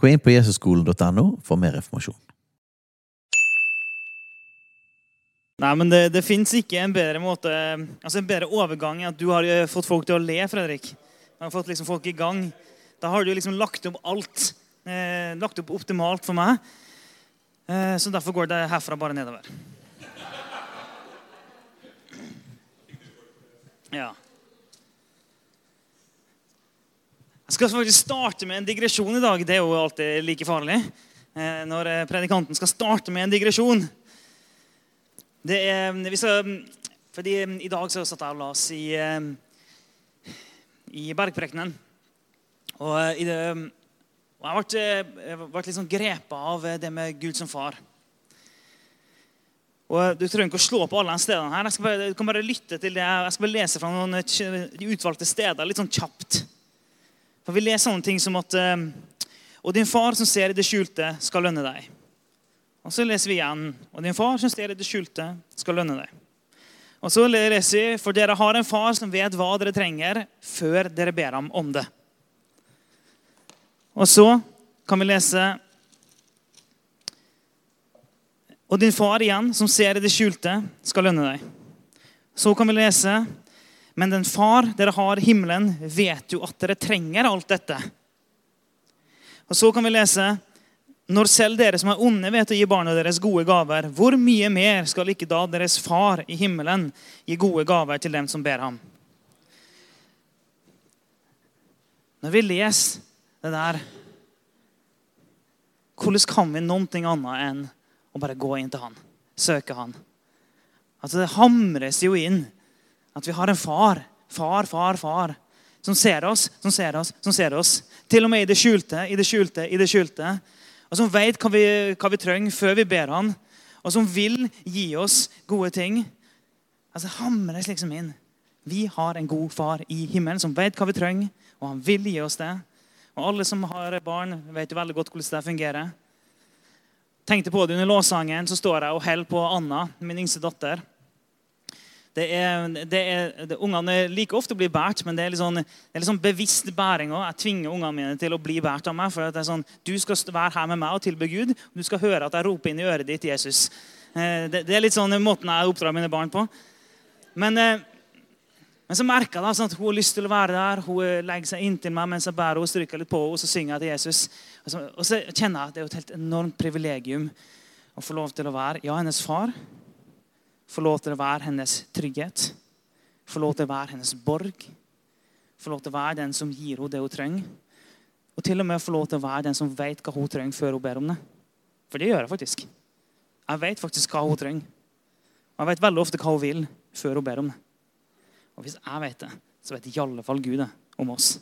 Gå inn på jesusskolen.no for mer informasjon. Nei, men Det, det fins ikke en bedre måte, altså en bedre overgang enn at du har eh, fått folk til å le, Fredrik. Du har fått liksom folk i gang. Da har du liksom lagt opp alt. Eh, lagt opp optimalt for meg. Eh, så derfor går det herfra bare nedover. Ja. Jeg skal faktisk starte med en digresjon i dag. Det er jo alltid like farlig eh, når eh, predikanten skal starte med en digresjon. Det er, vi skal, fordi I dag så satt jeg og las i, eh, i Bergprekenen. Og, og jeg ble, jeg ble litt sånn grepet av det med Gud som far. Og Du trenger ikke å slå på alle de stedene. her. Jeg skal bare, du kan bare lytte til det. Jeg skal bare lese fra noen utvalgte steder litt sånn kjapt. For Vi leser sånne ting som at Og din far som ser i det skjulte, skal lønne deg. Og så leser vi igjen. Og din far som ser i det skjulte, skal lønne deg. Og så leser vi For dere har en far som vet hva dere trenger, før dere ber ham om det. Og så kan vi lese Og din far igjen, som ser i det skjulte, skal lønne deg. Så kan vi lese Men den far dere har i himmelen, vet jo at dere trenger alt dette. Og så kan vi lese Når selv dere som er onde, vet å gi barna deres gode gaver, hvor mye mer skal ikke da deres far i himmelen gi gode gaver til dem som ber ham? Når vi leser det der Hvordan kan vi noe annet enn å bare gå inn til han. Søke han. Altså Det hamres jo inn at vi har en far, far, far, far, som ser oss, som ser oss, som ser oss. Til og med i det skjulte, i det skjulte, i det skjulte. Og som vet hva vi, hva vi trenger før vi ber han. Og som vil gi oss gode ting. Altså hamres liksom inn. Vi har en god far i himmelen som vet hva vi trenger, og han vil gi oss det. Og Alle som har barn, vet jo veldig godt hvordan det fungerer tenkte på det under låssangen, så står jeg og holder på Anna, min yngste datter. Det er, det er, ungene liker ofte å bli båret, men det er litt sånn, er litt sånn bevisst bæring òg. Jeg tvinger ungene mine til å bli båret av meg. for det er sånn, Du skal være her med meg og tilbe Gud. og Du skal høre at jeg roper inn i øret ditt Jesus. Eh, det, det er litt sånn måten jeg oppdrar mine barn på. Men eh, men så merker jeg sånn at hun har lyst til å være der. Hun legger seg inntil meg mens jeg bærer henne, stryker litt på henne, og så synger jeg til Jesus. Og så, og så, kjenner jeg at det er et helt enormt privilegium å få lov til å være ja, hennes far. Få lov til å være hennes trygghet. Få lov til å være hennes borg. Få lov til å være den som gir henne det hun trenger. Og til og med få lov til å være den som vet hva hun trenger før hun ber om det. For det gjør jeg faktisk. Jeg vet faktisk hva hun trenger. Og jeg vet veldig ofte hva hun vil før hun ber om det. Og hvis jeg vet det, så vet i alle fall Gud det om oss.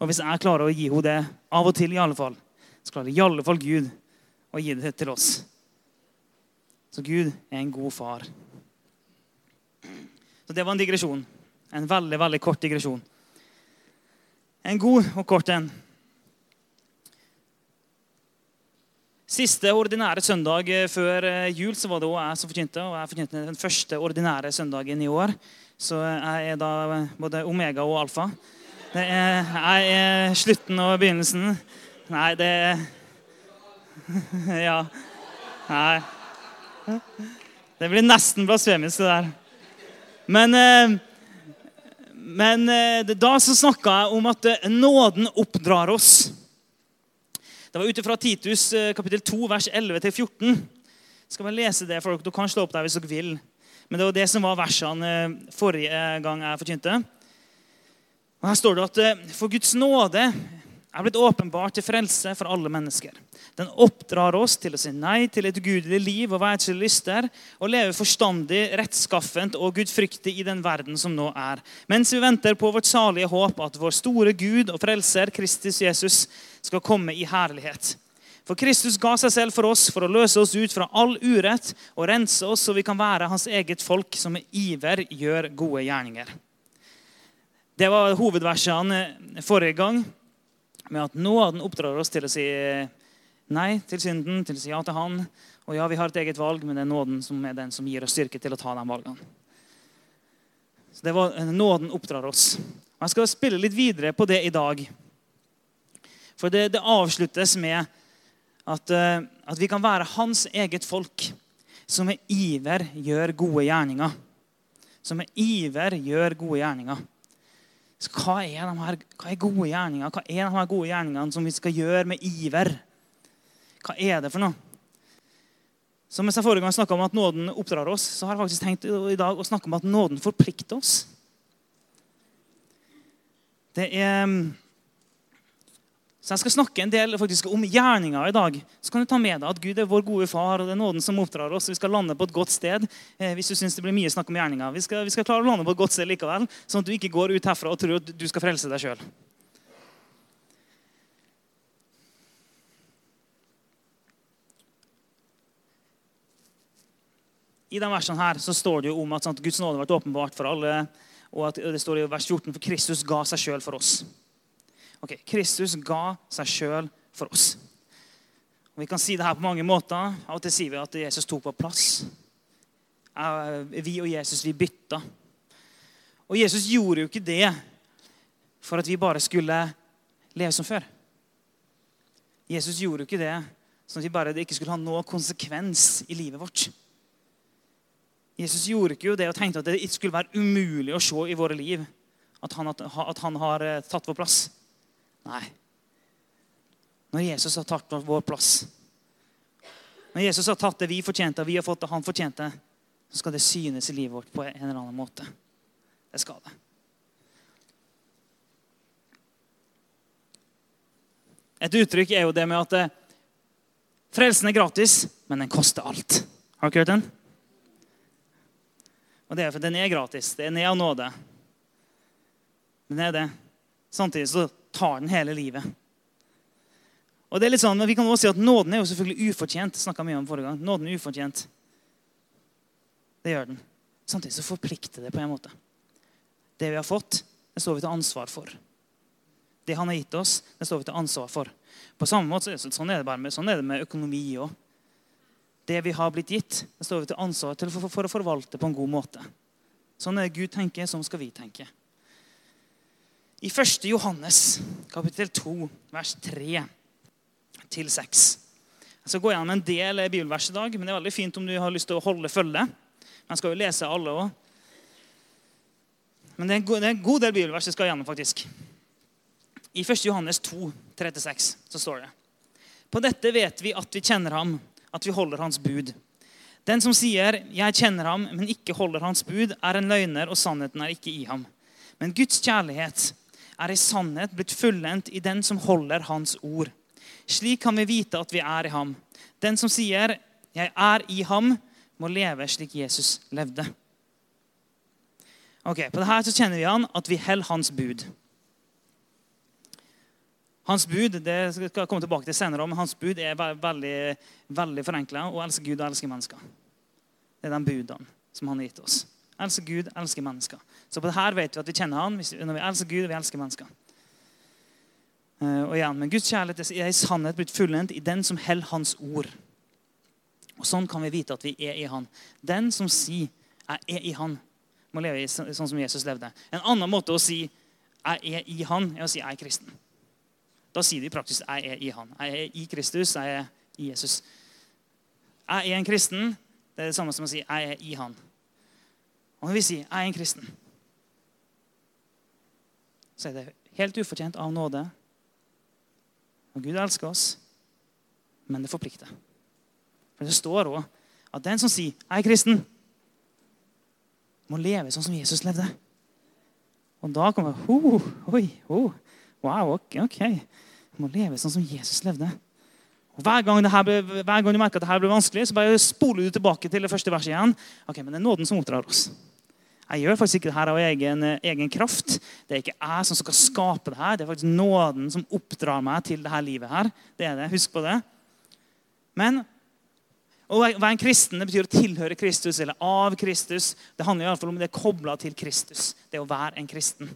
Og hvis jeg klarer å gi henne det av og til, i alle fall, så klarer i alle fall Gud å gi det til oss. Så Gud er en god far. Så Det var en digresjon. En veldig, veldig kort digresjon. En god og kort en. Siste ordinære søndag før jul så var det også jeg som forkynte. Og jeg forkynte den første ordinære søndagen i år. Så jeg er da både omega og alfa. Er, jeg er slutten og begynnelsen. Nei, det Ja. Nei. Det blir nesten blasfemisk, det der. Men, eh, men eh, da så snakka jeg om at eh, nåden oppdrar oss. Det var ut fra Titus kapittel 2, vers 11-14. Skal vi lese det for dere? Du kan slå opp der hvis dere vil. Men det var det som var versene forrige gang jeg forkynte. Og Her står det at for Guds nåde er blitt åpenbart til frelse for alle mennesker. Den oppdrar oss til å si nei til et ugudelig liv og verdslige lyster, og leve forstandig, rettskaffent og gudfryktig i den verden som nå er, mens vi venter på vårt salige håp at vår store Gud og frelser, Kristus Jesus, skal komme i herlighet. For Kristus ga seg selv for oss for å løse oss ut fra all urett og rense oss så vi kan være hans eget folk som med iver gjør gode gjerninger. Det var hovedversene forrige gang med at nåden oppdrar oss til å si nei til synden, til å si ja til Han. Og ja, vi har et eget valg, men det er nåden som er den som gir oss styrke til å ta de valgene. Så det var Nåden oppdrar oss. Og Jeg skal spille litt videre på det i dag. For det, det avsluttes med at, uh, at, vi kan være hans eget folk, som med iver gjør gode gjerninger. Som med iver gjør gode gjerninger. Så hva er, de her, hva er gode gjerninger? Hva er de her gode gjerningene som vi skal gjøre med iver? Hva er det for noe? Som jeg sa forrige gang snakka om at nåden oppdrar oss, så har jeg faktisk tenkt i dag å snakke om at nåden forplikter oss. Det er så Jeg skal snakke en del faktisk om gjerninger i dag. Så kan du ta med deg at Gud er vår gode far, og det er nåden som oppdrar oss. Vi skal lande på et godt sted. Eh, hvis du synes det blir mye snakk om gjerninger. Vi skal, vi skal, klare å lande på et godt sted likevel, sånn at du ikke går ut herfra og tror at du skal frelse deg sjøl. I denne versene her så står det jo om at sant, Guds nåde har vært åpenbart for alle. Og at det står i vers 14 for Kristus ga seg sjøl for oss. Ok, Kristus ga seg sjøl for oss. Og vi kan si det her på mange måter. Av og til sier vi at Jesus tok på plass. Vi og Jesus, vi bytta. Og Jesus gjorde jo ikke det for at vi bare skulle leve som før. Jesus gjorde jo ikke det sånn at vi bare, det ikke skulle ha noe konsekvens i livet vårt. Jesus gjorde ikke jo det og tenkte at det skulle være umulig å se i våre liv at han, at han har eh, tatt vår plass. Nei. Når Jesus har tatt vår plass, når Jesus har tatt det vi fortjente, og vi har fått det han fortjente, så skal det synes i livet vårt på en eller annen måte. Det skal det. Et uttrykk er jo det med at eh, frelsen er gratis, men den koster alt. Har dere hørt den? Og det er for Den er gratis. Den er av nåde. Den er det. Samtidig så tar den hele livet. Og det er litt sånn, men Vi kan også si at nåden er jo selvfølgelig ufortjent. Mye om forrige gang. Nåden er ufortjent. Det gjør den. Samtidig så forplikter det på en måte. Det vi har fått, det står vi til ansvar for. Det han har gitt oss, det står vi til ansvar for. På samme måte, Sånn er det, bare med, sånn er det med økonomi òg. Det vi har blitt gitt, det står vi til ansvar til for, for å forvalte på en god måte. Sånn er det Gud tenker, sånn skal vi tenke. I 1. Johannes kapittel 2, vers 3-6. Jeg skal gå gjennom en del bibelvers i dag, men det er veldig fint om du har lyst til å holde følge. Jeg skal jo lese alle òg. Men det er, en god del bibelvers jeg skal gjennom, faktisk. I 1. Johannes 2, 3-6 så står det På dette vet vi at vi kjenner ham, at vi holder hans bud. Den som sier 'jeg kjenner ham', men ikke holder hans bud, er en løgner, og sannheten er ikke i ham. Men Guds kjærlighet er i sannhet blitt fullendt i den som holder Hans ord. Slik kan vi vite at vi er i ham. Den som sier 'Jeg er i ham', må leve slik Jesus levde. Ok, På dette så kjenner vi han at vi holder hans bud. Hans bud det skal jeg komme tilbake til senere, men hans bud er veldig, veldig forenkla. Å elske Gud og elske mennesker. Det er de budene som han har gitt oss. Elsker Gud, elsker mennesker. Så på det her vet vi at vi kjenner Han når vi elsker Gud og vi elsker mennesker. Eh, og igjen, Men Guds kjærlighet er i sannhet blitt fullendt i den som holder Hans ord. Og Sånn kan vi vite at vi er i Han. Den som sier 'jeg er i Han', må leve sånn som Jesus levde. En annen måte å si 'jeg er i Han', er å si 'jeg er kristen'. Da sier de praktisk 'jeg er i Han'. Jeg er i Kristus, jeg er i Jesus. Jeg er en kristen. Det er det samme som å si 'jeg er i Han'. Og når vi sier 'jeg er en kristen', så er det helt ufortjent av nåde. Og Gud elsker oss, men det forplikter. For Det står òg at den som sier 'jeg er kristen', må leve sånn som Jesus levde. Og da kommer oh, Oi, oh, wow, ok. okay. må leve sånn som Jesus levde. Og hver gang, ble, hver gang du merker at det her blir vanskelig, så bare spoler du tilbake til det første verset igjen. Ok, Men det er nåden som oppdrar oss. Jeg gjør faktisk ikke det her av egen, egen, kraft. Det er ikke jeg som skal skape det her. Det er faktisk nåden som oppdrar meg til det her livet her. Det er det. Husk på det. Men å være en kristen det betyr å tilhøre Kristus eller av Kristus. Det handler i alle fall om det er kobla til Kristus. Det å være en kristen.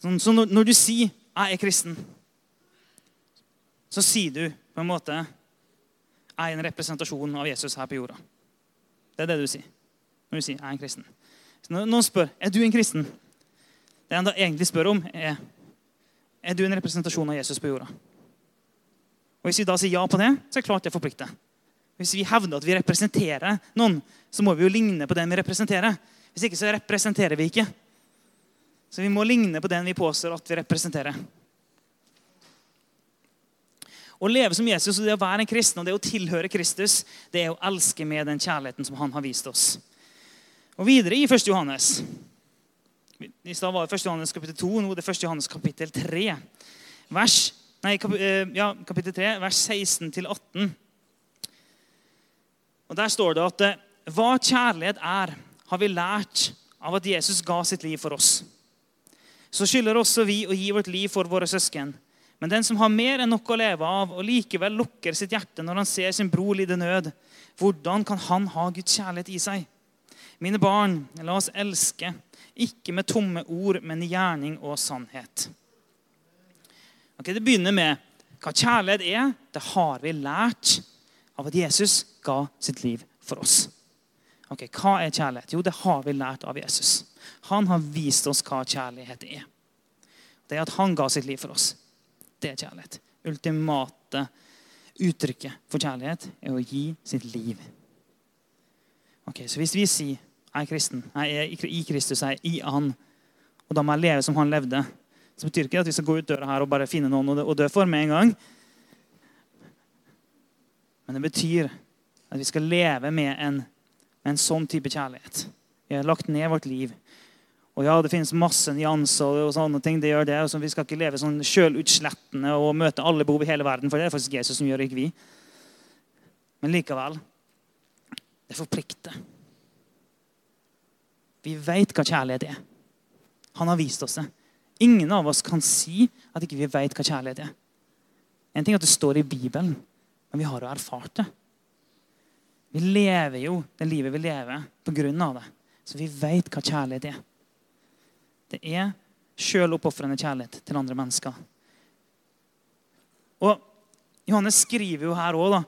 Så når, du sier 'jeg er kristen', så sier du på en måte 'jeg er en representasjon av Jesus her på jorda'. Det er det du sier når du sier 'jeg er en kristen'. Så når noen spør 'er du en kristen', det han da egentlig spør om, er 'er du en representasjon av Jesus på jorda'? Og Hvis vi da sier ja på det, så er det klart det forplikter. Hvis vi hevder at vi representerer noen, så må vi jo ligne på den vi representerer. Hvis ikke så representerer vi ikke. Så vi må ligne på den vi påstår at vi representerer. Å leve som Jesus og det å være en kristen og det å tilhøre Kristus, det er å elske med den kjærligheten som han har vist oss. Og videre i 1. Johannes. I stad var det 1. Johannes kapittel 2, nå er det 1. Johannes kapittel 3. Vers, nei, kap, eh, ja, kapittel 3, vers 16-18. Og Der står det at eh, hva kjærlighet er, har vi lært av at Jesus ga sitt liv for oss. Så skylder også vi å gi vårt liv for våre søsken. Men den som har mer enn nok å leve av, og likevel lukker sitt hjerte når han ser sin bror lide nød, hvordan kan han ha Guds kjærlighet i seg? Mine barn, la oss elske, ikke med tomme ord, men i gjerning og sannhet. Okay, Det begynner med hva kjærlighet er. Det har vi lært av at Jesus ga sitt liv for oss. Ok, Hva er kjærlighet? Jo, det har vi lært av Jesus. Han har vist oss hva kjærlighet er. Det at han ga sitt liv for oss. Det er kjærlighet. Ultimate uttrykket for kjærlighet er å gi sitt liv. Ok, Så hvis vi sier jeg er kristen, jeg er i Kristus, jeg er i Han, og da må jeg leve som Han levde, så betyr ikke at vi skal gå ut døra her og bare finne noen å dø for med en gang. Men det betyr at vi skal leve med en, med en sånn type kjærlighet. Vi har lagt ned vårt liv. Og ja, Det finnes masse nyanser, og sånne ting, det gjør det, og så Vi skal ikke leve sånn sjølutslettende og møte alle behov i hele verden, for det er faktisk Jesus som gjør, ikke vi. Men likevel det forplikter. Vi vet hva kjærlighet er. Han har vist oss det. Ingen av oss kan si at ikke vi vet hva kjærlighet er. En ting er at det står i Bibelen, men vi har jo erfart det. Vi lever jo det livet vi lever, på grunn av det. Så vi vet hva kjærlighet er. Det er sjøloppofrende kjærlighet til andre mennesker. Og Johannes skriver jo her òg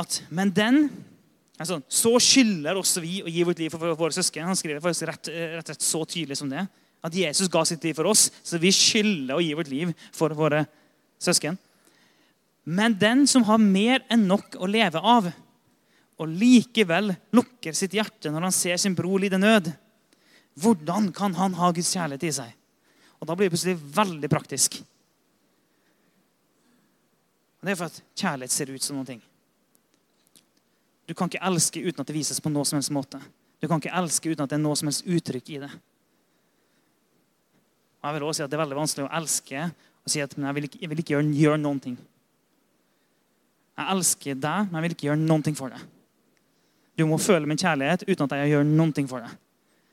at Men den altså, Så skylder også vi å gi vårt liv for våre søsken. Han skriver faktisk rett, rett, rett så tydelig som det. At Jesus ga sitt liv for oss, så vi skylder å gi vårt liv for våre søsken. Men den som har mer enn nok å leve av, og likevel lukker sitt hjerte når han ser sin bror lide nød, hvordan kan han ha Guds kjærlighet i seg? Og Da blir det plutselig veldig praktisk. Og Det er for at kjærlighet ser ut som noen ting. Du kan ikke elske uten at det vises på noe som helst måte. Du kan ikke elske uten at det er noe som helst uttrykk i det. Og jeg vil også si at Det er veldig vanskelig å elske og si at jeg vil ikke, jeg vil ikke gjøre, gjøre, noen ting. Jeg elsker deg, men jeg vil ikke gjøre noen ting for deg. Du må føle min kjærlighet uten at jeg gjør noen ting for deg.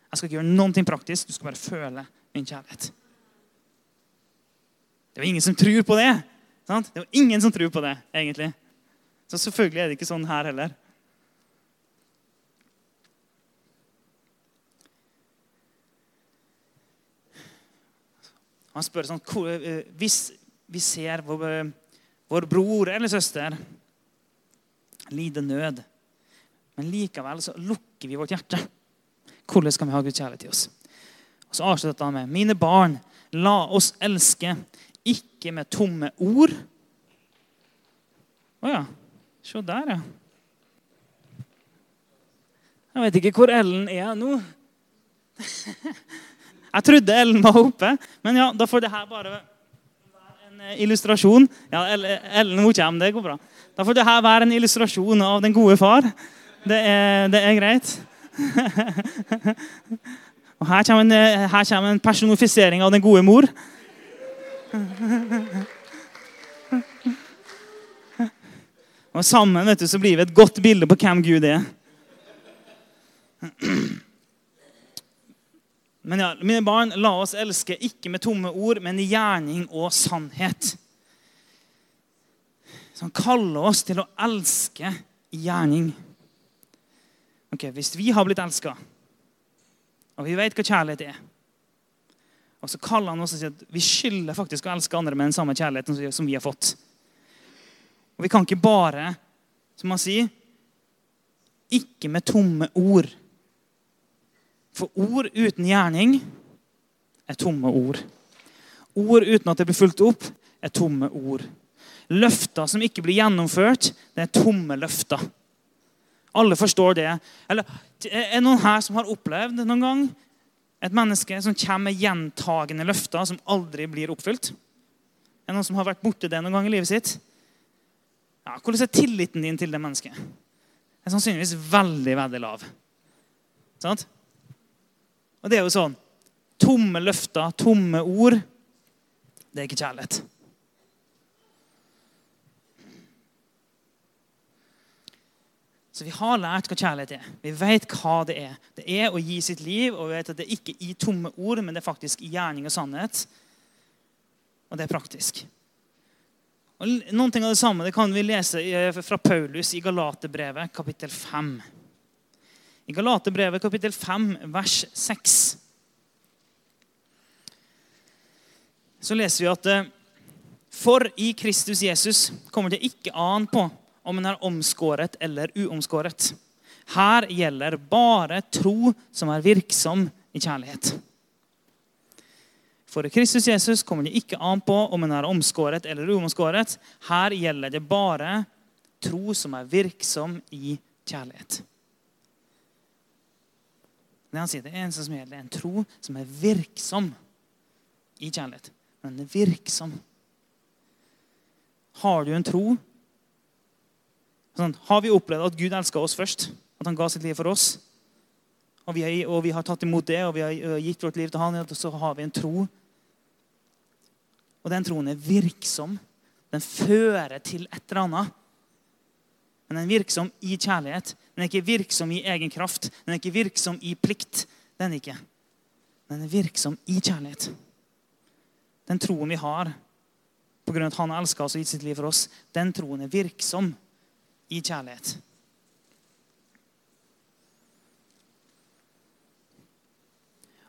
Jeg skal ikke gjøre noen ting praktisk. Du skal bare føle min kjærlighet. Det er ingen som tror på det. Sant? Det er ingen som tror på det, egentlig. Så selvfølgelig er det ikke sånn her heller. Han spør sånn eh, Hvis vi ser vår, vår bror eller søster lide nød, men likevel så lukker vi vårt hjerte hvordan skal vi ha Guds kjærlighet til oss? Og Så avslutter han med Mine barn, la oss elske, ikke med tomme ord. Å ja. Se der, ja. Jeg vet ikke hvor Ellen er nå. Jeg trodde Ellen var oppe, men ja, da får det her bare være en eh, illustrasjon. Ja, Ellen hun kommer, det går bra. Da får det her være en illustrasjon av den gode far. Det er, det er greit. og her kommer, en, her kommer, en, personifisering av den gode mor. Og sammen vet du, så blir vi et godt bilde på hvem Gud er. Men ja, mine barn, la oss elske ikke med tomme ord, men i gjerning og sannhet. Så han kaller oss til å elske i gjerning. Ok, Hvis vi har blitt elska, og vi vet hva kjærlighet er Og så kaller han oss og sier at vi skylder faktisk å elske andre med den samme kjærligheten som vi har fått. Og vi kan ikke bare, som han sier, ikke med tomme ord. For ord uten gjerning er tomme ord. Ord uten at det blir fulgt opp, er tomme ord. Løfter som ikke blir gjennomført, det er tomme løfter. Alle forstår det. Eller, er det noen her som har opplevd noen gang et menneske som kommer med gjentagende løfter som aldri blir oppfylt? Er det noen som har vært borti det noen gang i livet sitt? Ja, hvordan er tilliten din til det mennesket? Det er sannsynligvis veldig, veldig lav. Sant? Og det er jo sånn Tomme løfter, tomme ord, det er ikke kjærlighet. Så vi har lært hva kjærlighet er. Vi vet hva det er. Det er å gi sitt liv, og vi vet at det er ikke i tomme ord, men det er faktisk i gjerning og sannhet. Og det er praktisk. Og noen ting av det samme det kan vi lese fra Paulus i Galaterbrevet, kapittel 5. I Galaterbrevet, kapittel 5, vers 6, så leser vi at eh, For i Kristus Jesus kommer det ikke an på om en er omskåret eller uomskåret. Her gjelder bare tro som er virksom i kjærlighet. For i Kristus Jesus kommer det ikke an på om en er omskåret eller uomskåret. Her gjelder det bare tro som er virksom i kjærlighet. Det han sier, det eneste som gjelder, er en tro som er virksom i kjærlighet. Men den er virksom. Har du en tro Sånn, har vi opplevd at Gud elska oss først? At han ga sitt liv for oss? Og vi, har, og vi har tatt imot det, og vi har gitt vårt liv til han, og så har vi en tro. Og den troen er virksom. Den fører til et eller annet. Men den er virksom i kjærlighet. Den er ikke virksom i egen kraft. Den er ikke virksom i plikt. Den er ikke. Den er virksom i kjærlighet. Den troen vi har på grunn av at han elska oss og gitt sitt liv for oss, den troen er virksom i kjærlighet.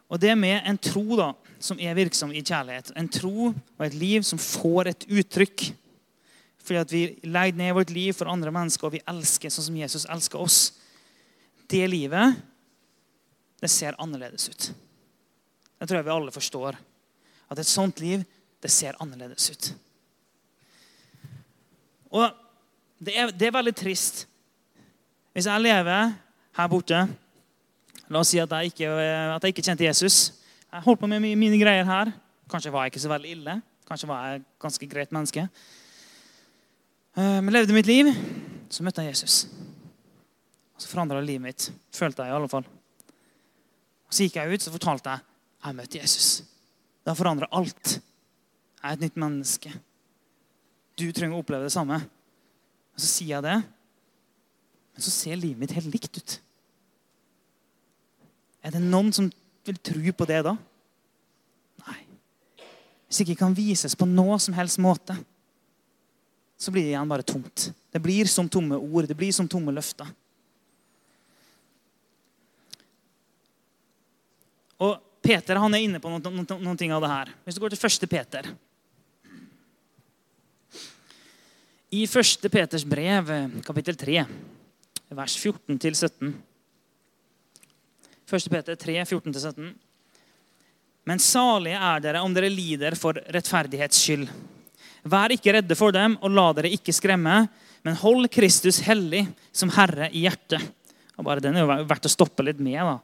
Og det med en tro da, som er virksom i kjærlighet, en tro og et liv som får et uttrykk fordi at vi legger ned vårt liv for andre mennesker, og vi elsker sånn som Jesus elsker oss. Det livet, det ser annerledes ut. Det tror jeg vi alle forstår. At et sånt liv, det ser annerledes ut. Og det er, det er, veldig trist. Hvis jeg lever her borte La oss si at jeg ikke, at jeg ikke kjente Jesus. Jeg holdt på med mine greier her. Kanskje var jeg ikke så veldig ille. Kanskje var jeg et ganske greit menneske. Eh, men levde mitt liv, så møtte jeg Jesus. Og Så forandra livet mitt. Følte jeg i alle fall. Og Så gikk jeg ut så fortalte jeg jeg møtte Jesus. Det har forandra alt. Jeg er et nytt menneske. Du trenger å oppleve det samme. Og så sier jeg det, men så ser livet mitt helt likt ut. Er det noen som vil tro på det da? Nei. Hvis ikke kan vises på noe som helst måte, så blir det igjen bare tomt. Det blir som tomme ord. Det blir som tomme løfter. Og Peter han er inne på noen, noen, noen ting av det her. Hvis du går til første Peter I 1. Peters brev, kapittel 3, vers 14-17. 1. Peter 3, 14-17. Men salige er dere om dere lider for rettferdighets skyld. Vær ikke redde for dem, og la dere ikke skremme, men hold Kristus hellig som Herre i hjertet. Og bare Den er jo verdt å stoppe litt med. da.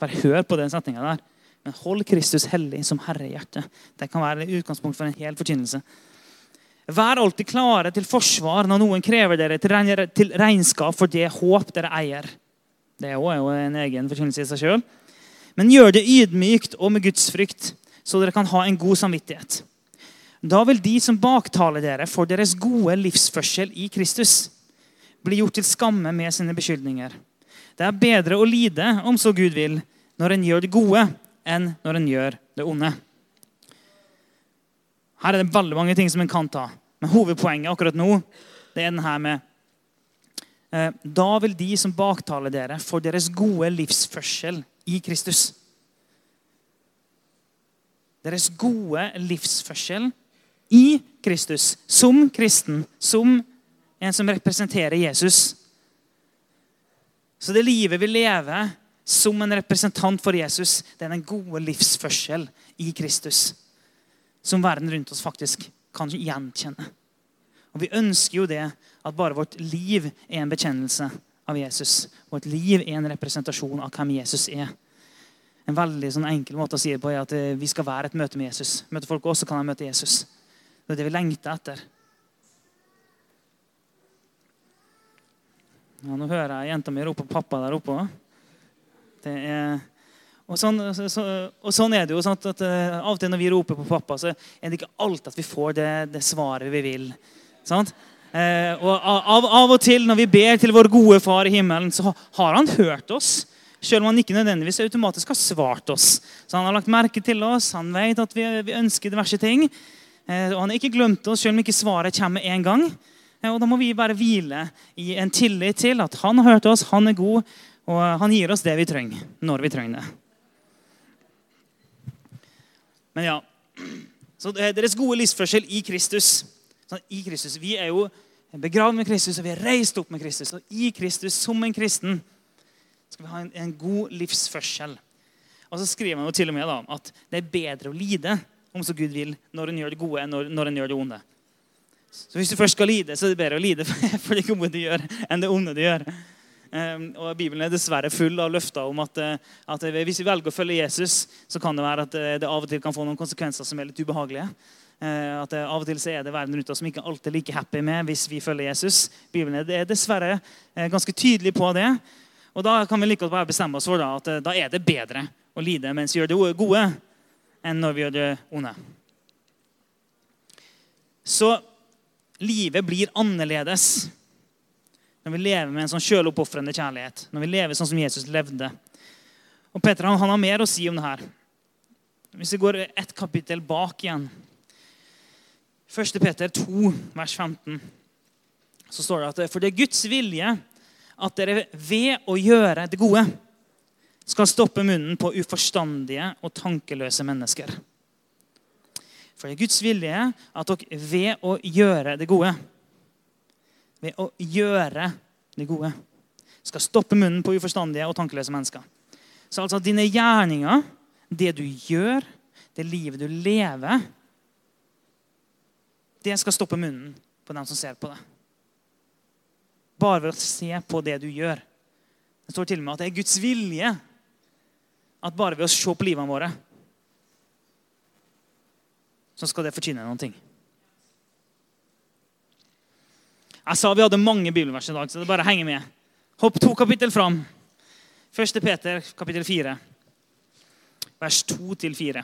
Bare hør på den setninga der. Men hold Kristus hellig som Herre i hjertet. Det kan være utgangspunkt for en hel forkynnelse. Vær alltid klare til forsvar når noen krever dere til regnskap for det håp dere eier. Det er jo en egen forkynnelse i seg sjøl. Men gjør det ydmykt og med Guds frykt, så dere kan ha en god samvittighet. Da vil de som baktaler dere for deres gode livsførsel i Kristus, bli gjort til skamme med sine beskyldninger. Det er bedre å lide, om så Gud vil, når en gjør det gode, enn når en gjør det onde. Her er det veldig mange ting som en kan ta. Men hovedpoenget akkurat nå det er den her med eh, Da vil de som baktaler dere for deres gode livsførsel i Kristus Deres gode livsførsel i Kristus, som kristen, som en som representerer Jesus. Så det livet vi lever som en representant for Jesus, det er den gode livsførsel i Kristus. Som verden rundt oss faktisk kan gjenkjenne. Og Vi ønsker jo det at bare vårt liv er en bekjennelse av Jesus. Vårt liv er en representasjon av hvem Jesus er. En veldig sånn enkel måte å si det på er at eh, vi skal være et møte med Jesus. Møte folk også kan de møte Jesus. Det er det vi lengter etter. Ja, nå hører jeg jenta mi rope på 'pappa' der oppe Er, Og sånn, så, og sånn er det jo. Sånn at, uh, Av og til når vi roper på pappa, så er det ikke alltid at vi får det, det svaret vi vil. Sant? Eh, og av, av, og til når vi ber til vår gode far i himmelen, så har han hørt oss. Selv om han ikke nødvendigvis automatisk har svart oss. Så Han har lagt merke til oss, han vet at vi, vi ønsker diverse ting. Uh, og han har ikke glemt oss, selv om ikke svaret kommer med en gang. Og Da må vi bare hvile i en tillit til at han har hørt oss, han er god, og han gir oss det vi trenger, når vi trenger det. Men ja, så Deres gode livsførsel i Kristus. I Kristus. Vi er jo begravd med Kristus, og vi er reist opp med Kristus. Og i Kristus, som en kristen, skal vi ha en, en god livsførsel. Og så skriver man jo til og med da, at det er bedre å lide om som Gud vil, når en gjør det gode, når, når en gjør det onde. Så hvis du først skal lide, så er det bedre å lide for det gode du gjør, enn det onde du gjør. Um, og Bibelen er dessverre full av løfter om at, eh, at, hvis vi velger å følge Jesus, så kan det være at eh, det av og til kan få noen konsekvenser som er litt ubehagelige. At at Av og til så er det verden rundt oss som ikke alltid er like happy med hvis vi følger Jesus. Bibelen er dessverre ganske tydelig på det. Og Da kan vi like godt bare bestemme oss for da, at da er det bedre å lide mens vi gjør det gode, enn når vi gjør det onde. Så livet blir annerledes når vi lever med en sånn sjøloppofrende kjærlighet. Når vi lever sånn som Jesus levde. Og Peter han, han har mer å si om det her. Hvis vi går ett kapittel bak igjen 1. Peter 2, vers 15, så står det at for det er Guds vilje at dere ved å gjøre det gode skal stoppe munnen på uforstandige og tankeløse mennesker. For det er Guds vilje at dere ved å gjøre det gode Ved å gjøre det gode skal stoppe munnen på uforstandige og tankeløse mennesker. Så altså dine gjerninger, det du gjør, det livet du lever Det skal stoppe munnen på dem som ser på det. Bare ved å se på det du gjør. Det står til og med at det er Guds vilje at bare ved å se på livene våre så skal det fortjene noen ting. Jeg sa vi hadde mange bibelvers i dag, så det bare henger med. Hopp to kapittel fram. 1. Peter, kapittel 4, vers 2-4.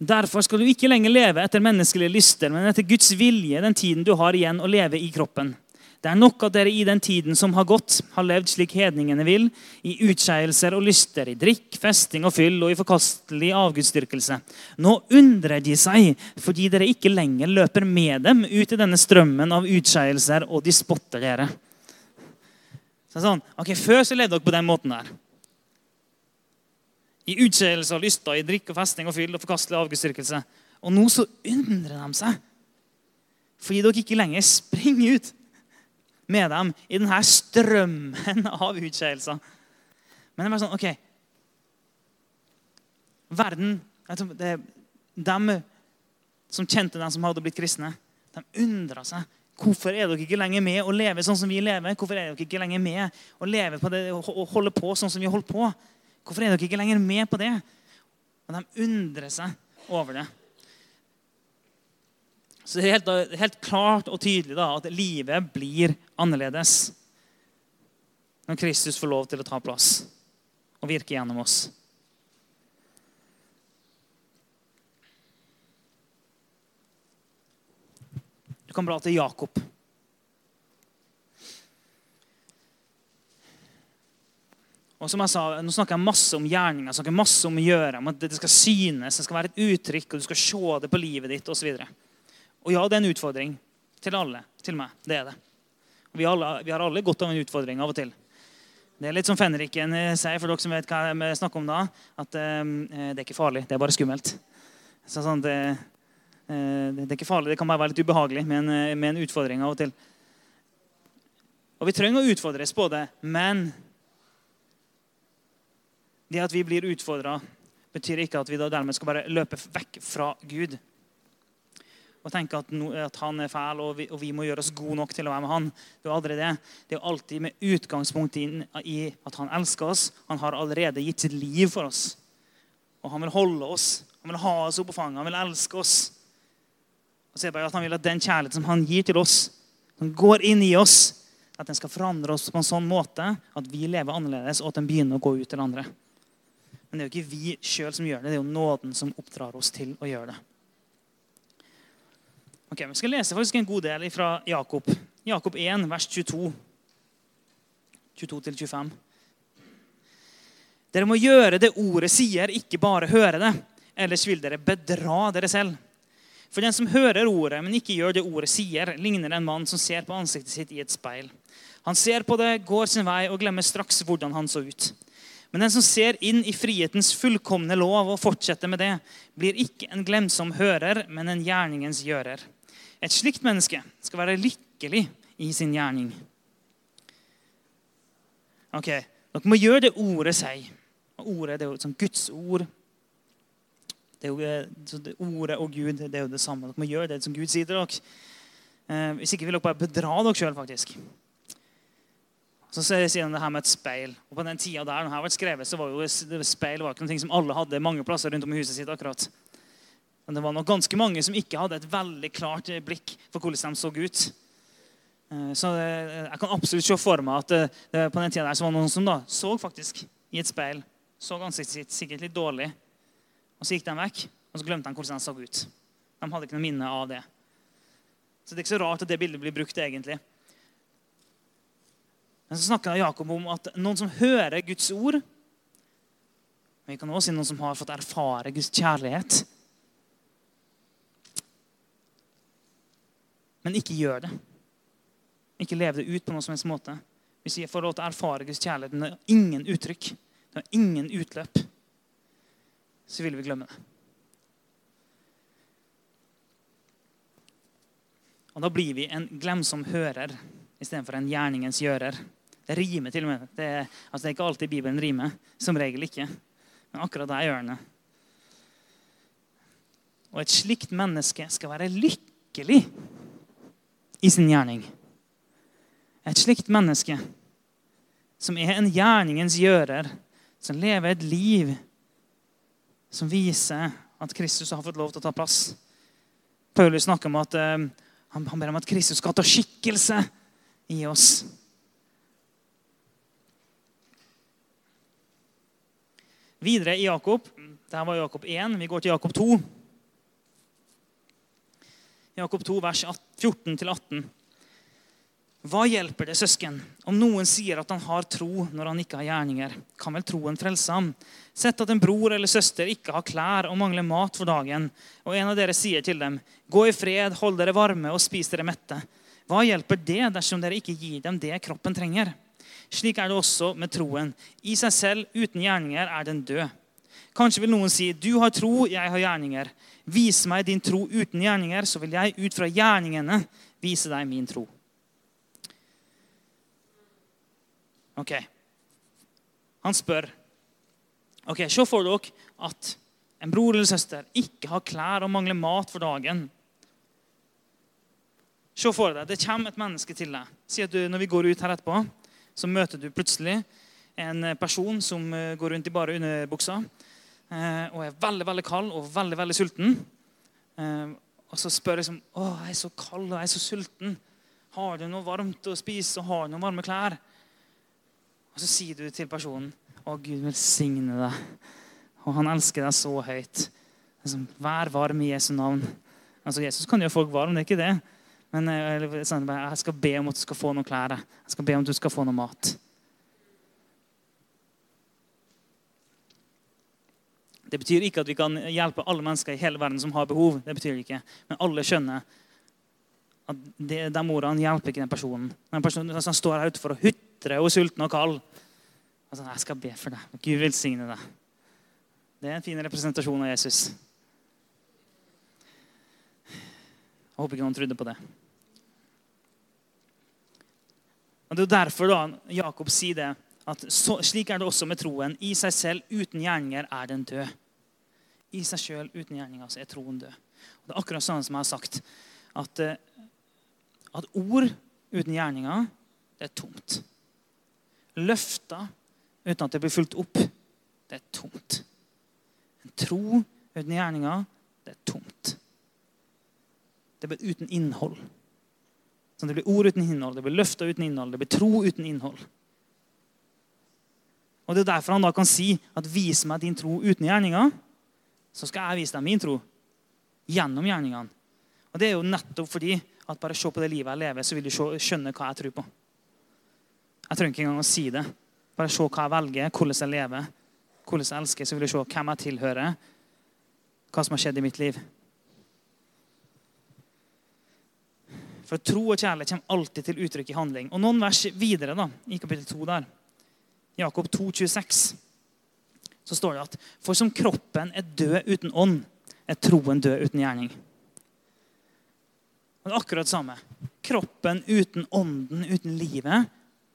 Derfor skal du ikke lenger leve etter menneskelige lyster, men etter Guds vilje den tiden du har igjen å leve i kroppen. Det er nok at dere i den tiden som har gått, har levd slik hedningene vil, i utskeielser og lyster, i drikk, festing og fyll og i forkastelig avgudsdyrkelse. Nå undrer de seg fordi dere ikke lenger løper med dem ut i denne strømmen av utskeielser, og de spotter dere. Så sånn, ok, Før så levde dere på den måten der. I utskeielse og lyster, i drikk og festing og fyll og forkastelig avgudsdyrkelse. Og nå så undrer de seg fordi dere ikke lenger springer ut med dem i denne strømmen av utskeielser. Men det er bare sånn OK Verden det, De som kjente dem som hadde blitt kristne, de undra seg. Hvorfor er dere ikke lenger med å leve sånn som vi lever? Hvorfor er dere ikke lenger med å leve på det og holde på sånn som vi holder på? Hvorfor er dere ikke lenger med på det? Og De undrer seg over det. Så det er helt, helt klart og tydelig da, at livet blir annerledes når Kristus får lov til å ta plass og virke gjennom oss. Du kan bla Jakob. Og som jeg sa, Nå snakker jeg masse om gjerninger, snakker masse om å gjøre, om at det skal synes, det skal være et uttrykk, og du skal se det på livet ditt osv. Og, ja, det er en utfordring til alle. Til meg. Det er det. Vi, alle, vi, har alle godt av en utfordring av og til. Det er litt som fenriken eh, sier, for dere som vet hva vi snakker om da, at eh, det er ikke farlig, det er bare skummelt. Så sånn, det, det, er ikke farlig, det kan bare være litt ubehagelig med en, med en utfordring av og til. Og vi trenger å utfordres på det, men det at vi blir utfordra, betyr ikke at vi da dermed skal bare løpe vekk fra Gud. Og tenke at, no, at han er fæl, og vi, og vi, må gjøre oss gode nok til å være med han. Det er aldri det. Det er alltid med utgangspunkt inn i at han elsker oss. Han har allerede gitt sitt liv for oss. Og han vil holde oss. Han vil ha oss oppe på fanget. Han vil elske oss. Og så er det bare at Han vil at den kjærligheten som han gir til oss, som går inn i oss, at den skal forandre oss på en sånn måte at vi lever annerledes, og at den begynner å gå ut til andre. Men det er jo ikke vi sjøl som gjør det, det er jo nåden som oppdrar oss til å gjøre det. Ok, Vi skal lese faktisk en god del fra Jakob. Jakob 1, vers 22. 22-25. Dere må gjøre det ordet sier, ikke bare høre det. Ellers vil dere bedra dere selv. For den som hører ordet, men ikke gjør det ordet sier, ligner en mann som ser på ansiktet sitt i et speil. Han ser på det, går sin vei og glemmer straks hvordan han så ut. Men den som ser inn i frihetens fullkomne lov og fortsetter med det, blir ikke en glemsom hører, men en gjerningens gjører. Et slikt menneske skal være lykkelig i sin gjerning. Ok, Dere må gjøre det ordet sier. Ordet det er jo sånt Guds ord. Jo, eh, det ordet og Gud det er jo det samme. Dere må gjøre det som Gud sier til dere. Eh, hvis ikke vil dere bare bedra dere sjøl, faktisk. Så sier han det her med et speil. Og På den tida der det ble skrevet, så var jo speil var ikke noe som alle hadde mange plasser rundt om i huset sitt. akkurat. Men det var nok ganske mange som ikke hadde et veldig klart blikk for hvordan de så ut. Eh, så jeg kan absolutt se for meg at det, på den tida der så var det noen som da så faktisk i et speil. Så ansiktet sitt sikkert litt dårlig. Og Så gikk de vekk, og så glemte de hvordan de så ut. De hadde ikke noe minne av det. Så det er ikke så rart at det bildet blir brukt egentlig. Men så snakker Jakob om at noen som hører Guds ord Men vi kan også si noen som har fått erfare Guds kjærlighet. Men ikke gjør det. Ikke lev det ut på noen som helst måte. Hvis vi får lov til å erfare Guds kjærlighet, men det har ingen uttrykk, det har ingen utløp, så vil vi glemme det. Og Da blir vi en glemsom hører istedenfor en gjerningens gjører. Det rimer til og med. Det er, altså, det er ikke alltid Bibelen rimer. Som regel ikke. Men akkurat der gjør den det. Og et slikt menneske skal være lykkelig i sin gjerning. Et slikt menneske som er en gjerningens gjører, som lever et liv som viser at Kristus har fått lov til å ta plass. Paulus snakker om at uh, han, ber om at Kristus skal ta skikkelse i oss. Videre i Jakob. Dette var Jakob 1. Vi går til Jakob 2. Jakob 2, vers 14-18. Hva hjelper det, søsken, om noen sier at han har tro når han ikke har gjerninger? Kan vel troen frelse ham? Sett at en bror eller søster ikke har klær og mangler mat for dagen, og en av dere sier til dem, gå i fred, hold dere varme og spis dere mette. Hva hjelper det dersom dere ikke gir dem det kroppen trenger? Slik er det også med troen. I seg selv, uten gjerninger, er den død. Kanskje vil noen si, 'Du har tro, jeg har gjerninger.' Vis meg din tro uten gjerninger, så vil jeg ut fra gjerningene vise deg min tro. Ok. Han spør Ok, Se for dere at en bror eller søster ikke har klær og mangler mat for dagen. Se for deg, Det kommer et menneske til deg. Si at du, når vi går ut her etterpå, så møter du plutselig en person som eh, går rundt i bare underbuksa og er veldig veldig kald og veldig veldig sulten. Eh, og så spør jeg som, å, jeg er så kald og jeg er så sulten. Har du noe varmt å spise og har du noen varme klær? Og så sier du til personen å, Gud velsigne deg. Og han elsker deg så høyt. Liksom, Vær varm i Jesu navn. Altså, Jesus kan gjøre folk varme, det er ikke det. Men jeg, sånn, jeg skal be om at du skal få noen klær. Jeg skal be om at du skal få noe mat. Det betyr ikke at vi kan hjelpe alle mennesker i hele verden som har behov. det betyr ikke. Men alle skjønner at det, de ordene hjelper ikke den personen. Den personen som står her utenfor og hutrer og er sulten og kald. Altså, 'Jeg skal be for deg. Gud velsigne deg.' Det er en fin representasjon av Jesus. Jeg håper ikke noen trodde på det. Og Det er derfor da Jakob sier det, at så, slik er det også med troen. I seg selv, uten gjerninger, er den død. I seg selv, uten gjerninger, så er troen død. Og det er akkurat sånn som jeg har sagt, at, eh, at ord uten gjerninger, det er tomt. Løfter uten at det blir fulgt opp, det er tomt. En tro uten gjerninger, det er tomt. Det blir uten innhold. Så det blir ord uten innhold, det blir løfter uten innhold, det blir tro uten innhold. Og Det er derfor han da kan si at 'vis meg din tro uten gjerninger', så skal jeg vise deg min tro gjennom gjerningene. Og Det er jo nettopp fordi at bare se på det livet jeg lever, så vil du skjønne hva jeg tror på. Jeg trenger ikke engang å si det. Bare se hva jeg velger, hvordan jeg lever, hvordan jeg elsker. Så vil du se hvem jeg tilhører, hva som har skjedd i mitt liv. For tro og kjærlighet kommer alltid til uttrykk i handling. Og Noen vers videre da, i kapittel 2 der, Jakob 2, 26, så står det at for som kroppen er død uten ånd, er troen død uten gjerning. Og det er akkurat det samme. Kroppen uten ånden, uten livet,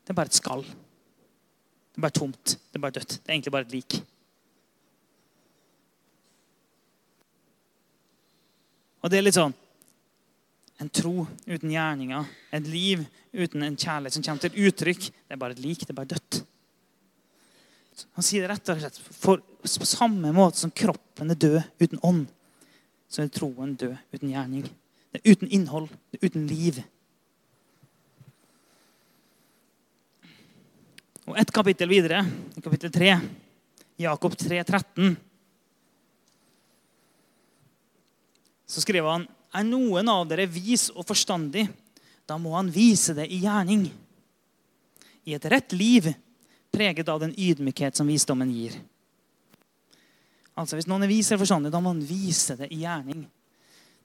det er bare et skall. Det er bare tomt. Det er bare dødt. Det er egentlig bare et lik. Og det er litt sånn En tro uten gjerninger, et liv uten en kjærlighet som kommer til uttrykk, det er bare et lik. Det er bare dødt. Han sier det rett og slett for på samme måte som kroppen er død uten ånd, så er troen død uten gjerning. Det er uten innhold, det er uten liv. Og ett kapittel videre, i kapittel 3, Jakob 3, 13, så skriver han er noen av dere vis og forstandig, da må han vise det i gjerning. I et rett liv, preget av den ydmykhet som visdommen gir. Altså, Hvis noen er vis og forstandig, da må han vise det i gjerning.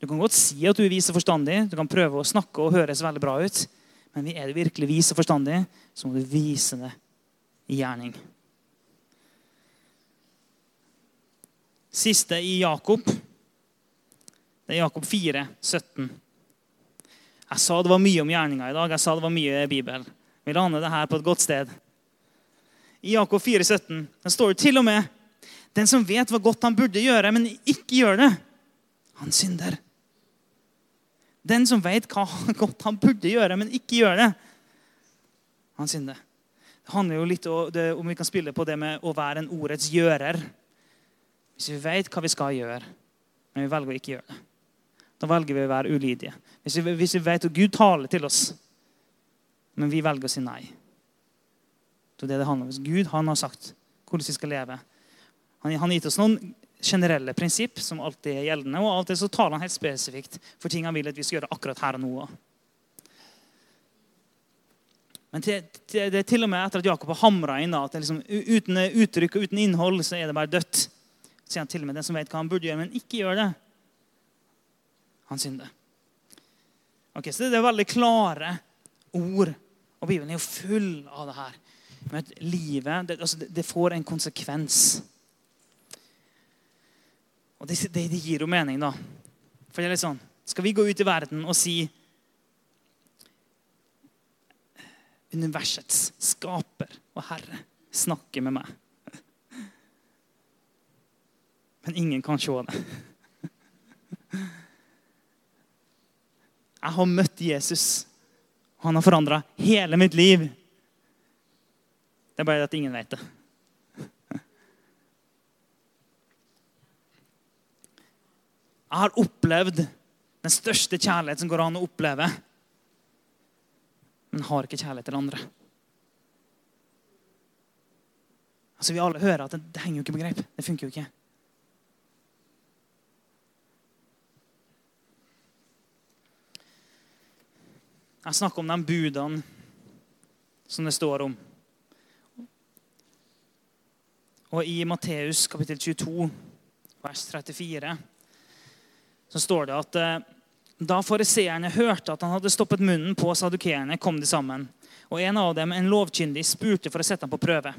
Du kan godt si at du er vis og forstandig, du kan prøve å snakke og høres veldig bra ut. Men er du virkelig vis og forstandig, så må du vise det i gjerning. Siste i Jakob det er Jakob 4, 17. Jeg sa det var mye om gjerninga i dag. Jeg sa det var mye i Bibelen. Vi lander det her på et godt sted. I Jakob 4, 17 det står det til og med den som vet hva godt han burde gjøre, men ikke gjør det, han synder. Den som vet hva godt han burde gjøre, men ikke gjør det, han synder. Det handler jo litt om vi kan spille på det med å være en ordets gjører. Hvis vi vet hva vi skal gjøre, men vi velger å ikke gjøre det. Da velger vi å være ulydige. Hvis vi, hvis vi vet at Gud taler til oss, men vi velger å si nei. Det er det det handler om. Gud han har sagt hvordan vi skal leve. Han, har gitt oss noen generelle prinsipp som alltid er gjeldende, og av og til så taler han helt spesifikt for ting han vil at vi skal gjøre akkurat her og nå. Men til, det er til og med etter at Jakob har hamra inn at liksom, uten uttrykk og uten innhold så er det bare dødt. Så sier han til og med den som vet hva han burde gjøre, men ikke gjør det han synder. Ok, Så det er veldig klare ord. Og Bibelen er jo full av det her. At livet det, altså, det får en konsekvens. Og det, det, det, gir jo mening, da. For det er litt sånn Skal vi gå ut i verden og si Universets skaper og herre snakker med meg. Men ingen kan se det. Jeg har møtt Jesus. Han har forandra hele mitt liv. Det er bare at ingen vet det. Jeg har opplevd den største kjærlighet som går an å oppleve. Men har ikke kjærlighet til andre. Altså, Vi alle hører at det, det henger jo ikke på greip. Det funker jo ikke. Jeg snakker om de budene som det står om. Og i Matteus kapittel 22, vers 34, så står det at eh, da fariseerne hørte at han hadde stoppet munnen på sadukeerne, kom de sammen. Og en av dem, en lovkyndig, spurte for å sette ham på prøve.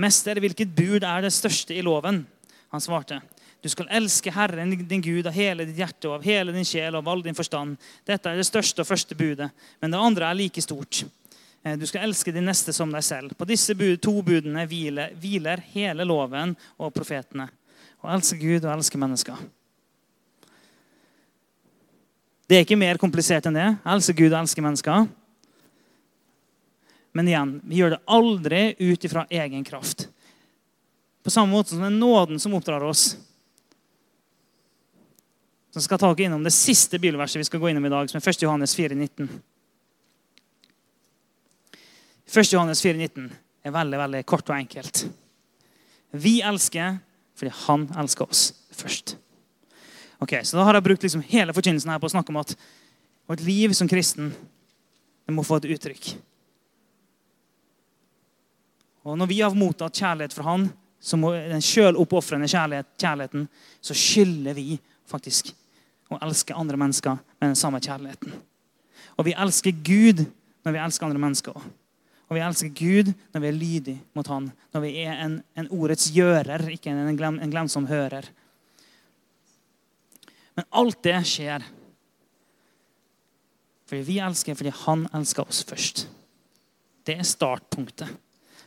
Mester, hvilket bud er det største i loven? Han svarte. Du skal elske Herren din Gud av hele ditt hjerte og av hele din sjel og av all din forstand. Dette er det største og første budet, men det andre er like stort. Eh, du skal elske din neste som deg selv. På disse to budene hviler, hviler hele loven og profetene. Å elske Gud og elske mennesker. Det er ikke mer komplisert enn det. Elske Gud og elske mennesker. Men igjen, vi gjør det aldri ut ifra egen kraft. På samme måte som det er nåden som oppdrar oss. Så skal jeg ta innom det siste bibelverset vi skal gå innom i dag, som er 1. Johannes 4, 19. 1. Johannes 4.19 er veldig veldig kort og enkelt. Vi elsker fordi han elsker oss først. Ok, Så da har jeg brukt liksom hele forkynnelsen her på å snakke om at vårt liv som kristen det må få et uttrykk. Og Når vi har mottatt kjærlighet fra Han, som den sjøloppofrende kjærlighet, kjærligheten, så skylder vi faktisk å elske andre mennesker med den samme kjærligheten. Og vi elsker Gud når vi elsker andre mennesker òg. Og vi elsker Gud når vi er lydige mot Han. Når vi er en, en ordets gjører, ikke en, glem, en glemsom hører. Men alt det skjer fordi vi elsker fordi Han elsker oss først. Det er startpunktet.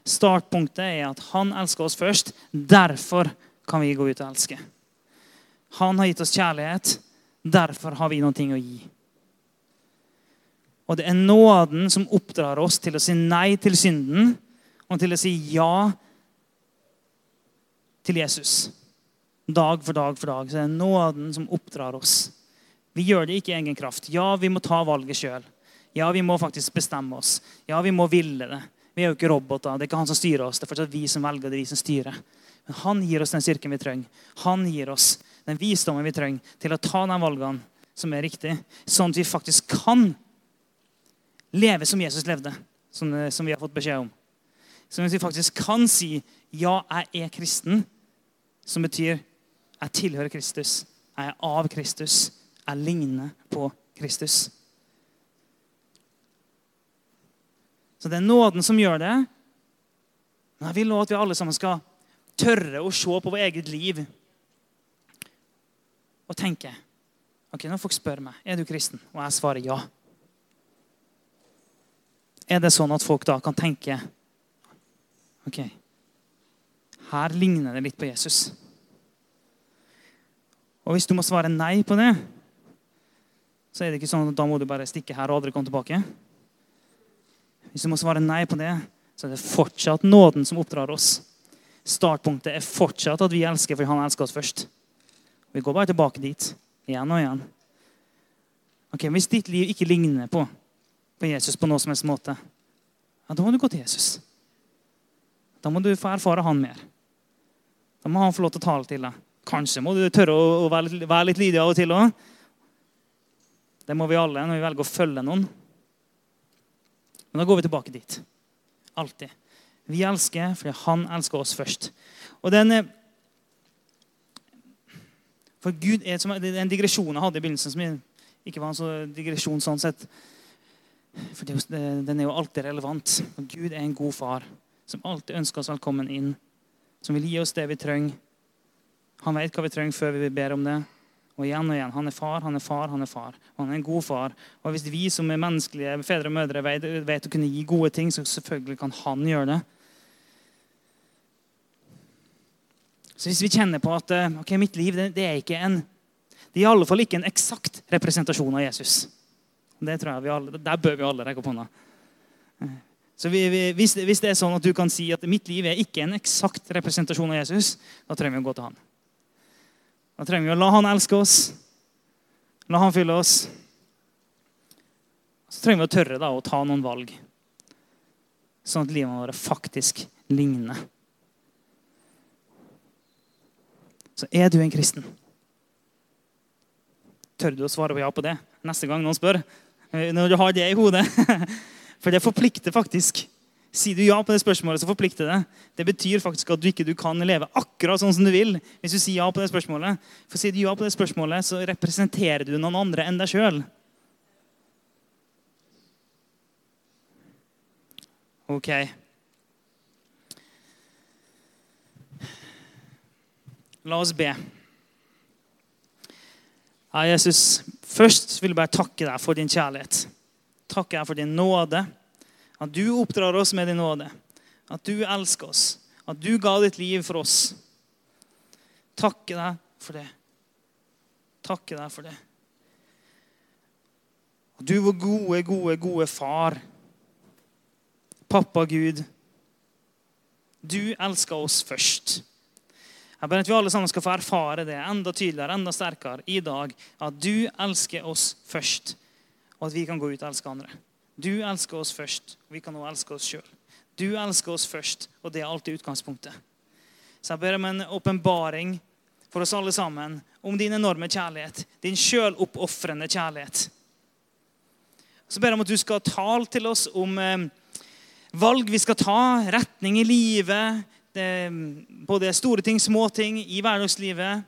Startpunktet er at Han elsker oss først. Derfor kan vi gå ut og elske. Han har gitt oss kjærlighet. Derfor har vi noe å gi. Og det er nåden som oppdrar oss til å si nei til synden og til å si ja til Jesus. Dag for dag for dag. Så det er nåden som oppdrar oss. Vi gjør det ikke i egen kraft. Ja, vi må ta valget sjøl. Ja, vi må faktisk bestemme oss. Ja, vi må ville det. Vi er jo ikke roboter. Det er ikke han som styrer oss. Det er fortsatt vi som velger, det er vi som styrer. Men han gir oss den styrken vi trenger. Han gir oss den visdommen vi trenger til å ta de valgene som er riktige, sånn at vi faktisk kan leve som Jesus levde, som, eh, som vi har fått beskjed om. Som vi faktisk kan si ja, jeg er kristen, som betyr jeg tilhører Kristus. Jeg er av Kristus. Jeg ligner på Kristus. Så det er nåden som gjør det. Men jeg vil òg at vi alle sammen skal tørre å se på vårt eget liv og tenke ok, Når folk spør meg er du kristen, og jeg svarer ja er det sånn at folk da kan tenke OK, her ligner det litt på Jesus. Og hvis du må svare nei på det, så er det ikke sånn at da må du bare stikke her og aldri komme tilbake. Hvis du må svare nei på det, så er det fortsatt nåden som oppdrar oss. Startpunktet er fortsatt at vi elsker fordi han elsker oss først. Vi går bare tilbake dit igjen og igjen. Ok, Hvis ditt liv ikke ligner på på Jesus på noe som helst måte, ja, da må du gå til Jesus. Da må du få erfare han mer. Da må han få lov til å tale til deg. Kanskje må du tørre å være litt, være litt lydig av og til òg. Det må vi alle når vi velger å følge noen. Men da går vi tilbake dit. Alltid. Vi elsker fordi han elsker oss først. Og den, For Gud er som en digresjon jeg hadde i begynnelsen, som ikke var en så digresjon sånn sett. For den er jo alltid relevant. Og Gud er en god far som alltid ønsker oss velkommen inn. Som vil gi oss det vi trenger. Han vet hva vi trenger før vi ber om det. Og igjen og igjen. Han er far, han er far, han er far. Og han er en god far. Og hvis vi som er menneskelige fedre og mødre vet, vet å kunne gi gode ting, så selvfølgelig kan han gjøre det. Så hvis vi kjenner på at eh, ok, mitt liv det, det er ikke en det er i alle fall ikke en eksakt representasjon av Jesus. Det tror jeg vi alle, Der bør vi alle rekke opp hånda. Så vi, vi, hvis, hvis, det er sånn at du kan si at mitt liv er ikke en eksakt representasjon av Jesus, da trenger vi å gå til han. Da trenger vi å la han elske oss, la han fylle oss. Så trenger vi å tørre da, å ta noen valg, sånn at livet vårt faktisk ligner. Så er du en kristen? Tør du å svare på ja på det neste gang noen spør? Eh, når du har det i hodet. For det forplikter faktisk. Sier du ja på det spørsmålet, så forplikter det. Det betyr faktisk at du ikke du kan leve akkurat sånn som du vil. hvis du sier ja på det spørsmålet. For sier du ja på det spørsmålet, så representerer du noen andre enn deg sjøl. Ok. La oss be. Ja, Jesus, først vil jeg bare takke deg for din kjærlighet. Takke deg for din nåde. At du oppdrar oss med din nåde. At du elsker oss. At du ga ditt liv for oss. Takke deg for det. Takke deg for det. Og du var gode, gode, gode far. Pappa Gud. Du elska oss først. Jeg ber at vi alle sammen skal få erfare det enda tydeligere enda sterkere i dag. At du elsker oss først, og at vi kan gå ut og elske andre. Du elsker oss først, og vi kan også elske oss sjøl. Du elsker oss først, og det er alltid utgangspunktet. Så jeg ber om en åpenbaring for oss alle sammen om din enorme kjærlighet. Din sjøloppofrende kjærlighet. Så ber jeg om at du skal tale til oss om eh, valg vi skal ta, retning i livet, både store ting, små ting i hverdagslivet.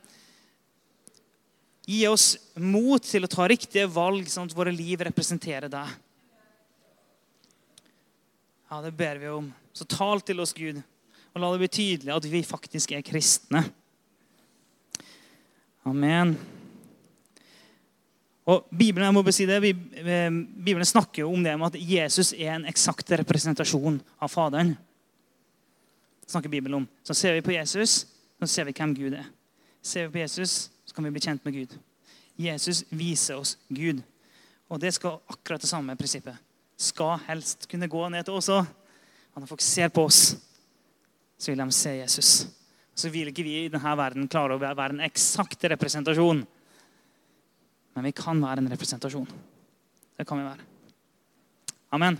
Gi oss mot til å ta riktige valg, sånn at våre liv representerer deg. Ja, Det ber vi om. Så tal til oss, Gud, og la det bli tydelig at vi faktisk er kristne. Amen. Og Bibelen jeg må si det, eh, Bibelen snakker jo om det med at Jesus er en eksakt representasjon av Faderen snakker Bibelen om. Så ser vi på Jesus, så ser vi hvem Gud er. Ser vi på Jesus, så kan vi bli kjent med Gud. Jesus viser oss Gud. Og det skal akkurat det samme prinsippet. Skal helst kunne gå ned til oss òg. Når folk ser på oss, så vil de se Jesus. Så vil ikke vi i denne verden klare å være en eksakt representasjon. Men vi kan være en representasjon. Det kan vi være. Amen.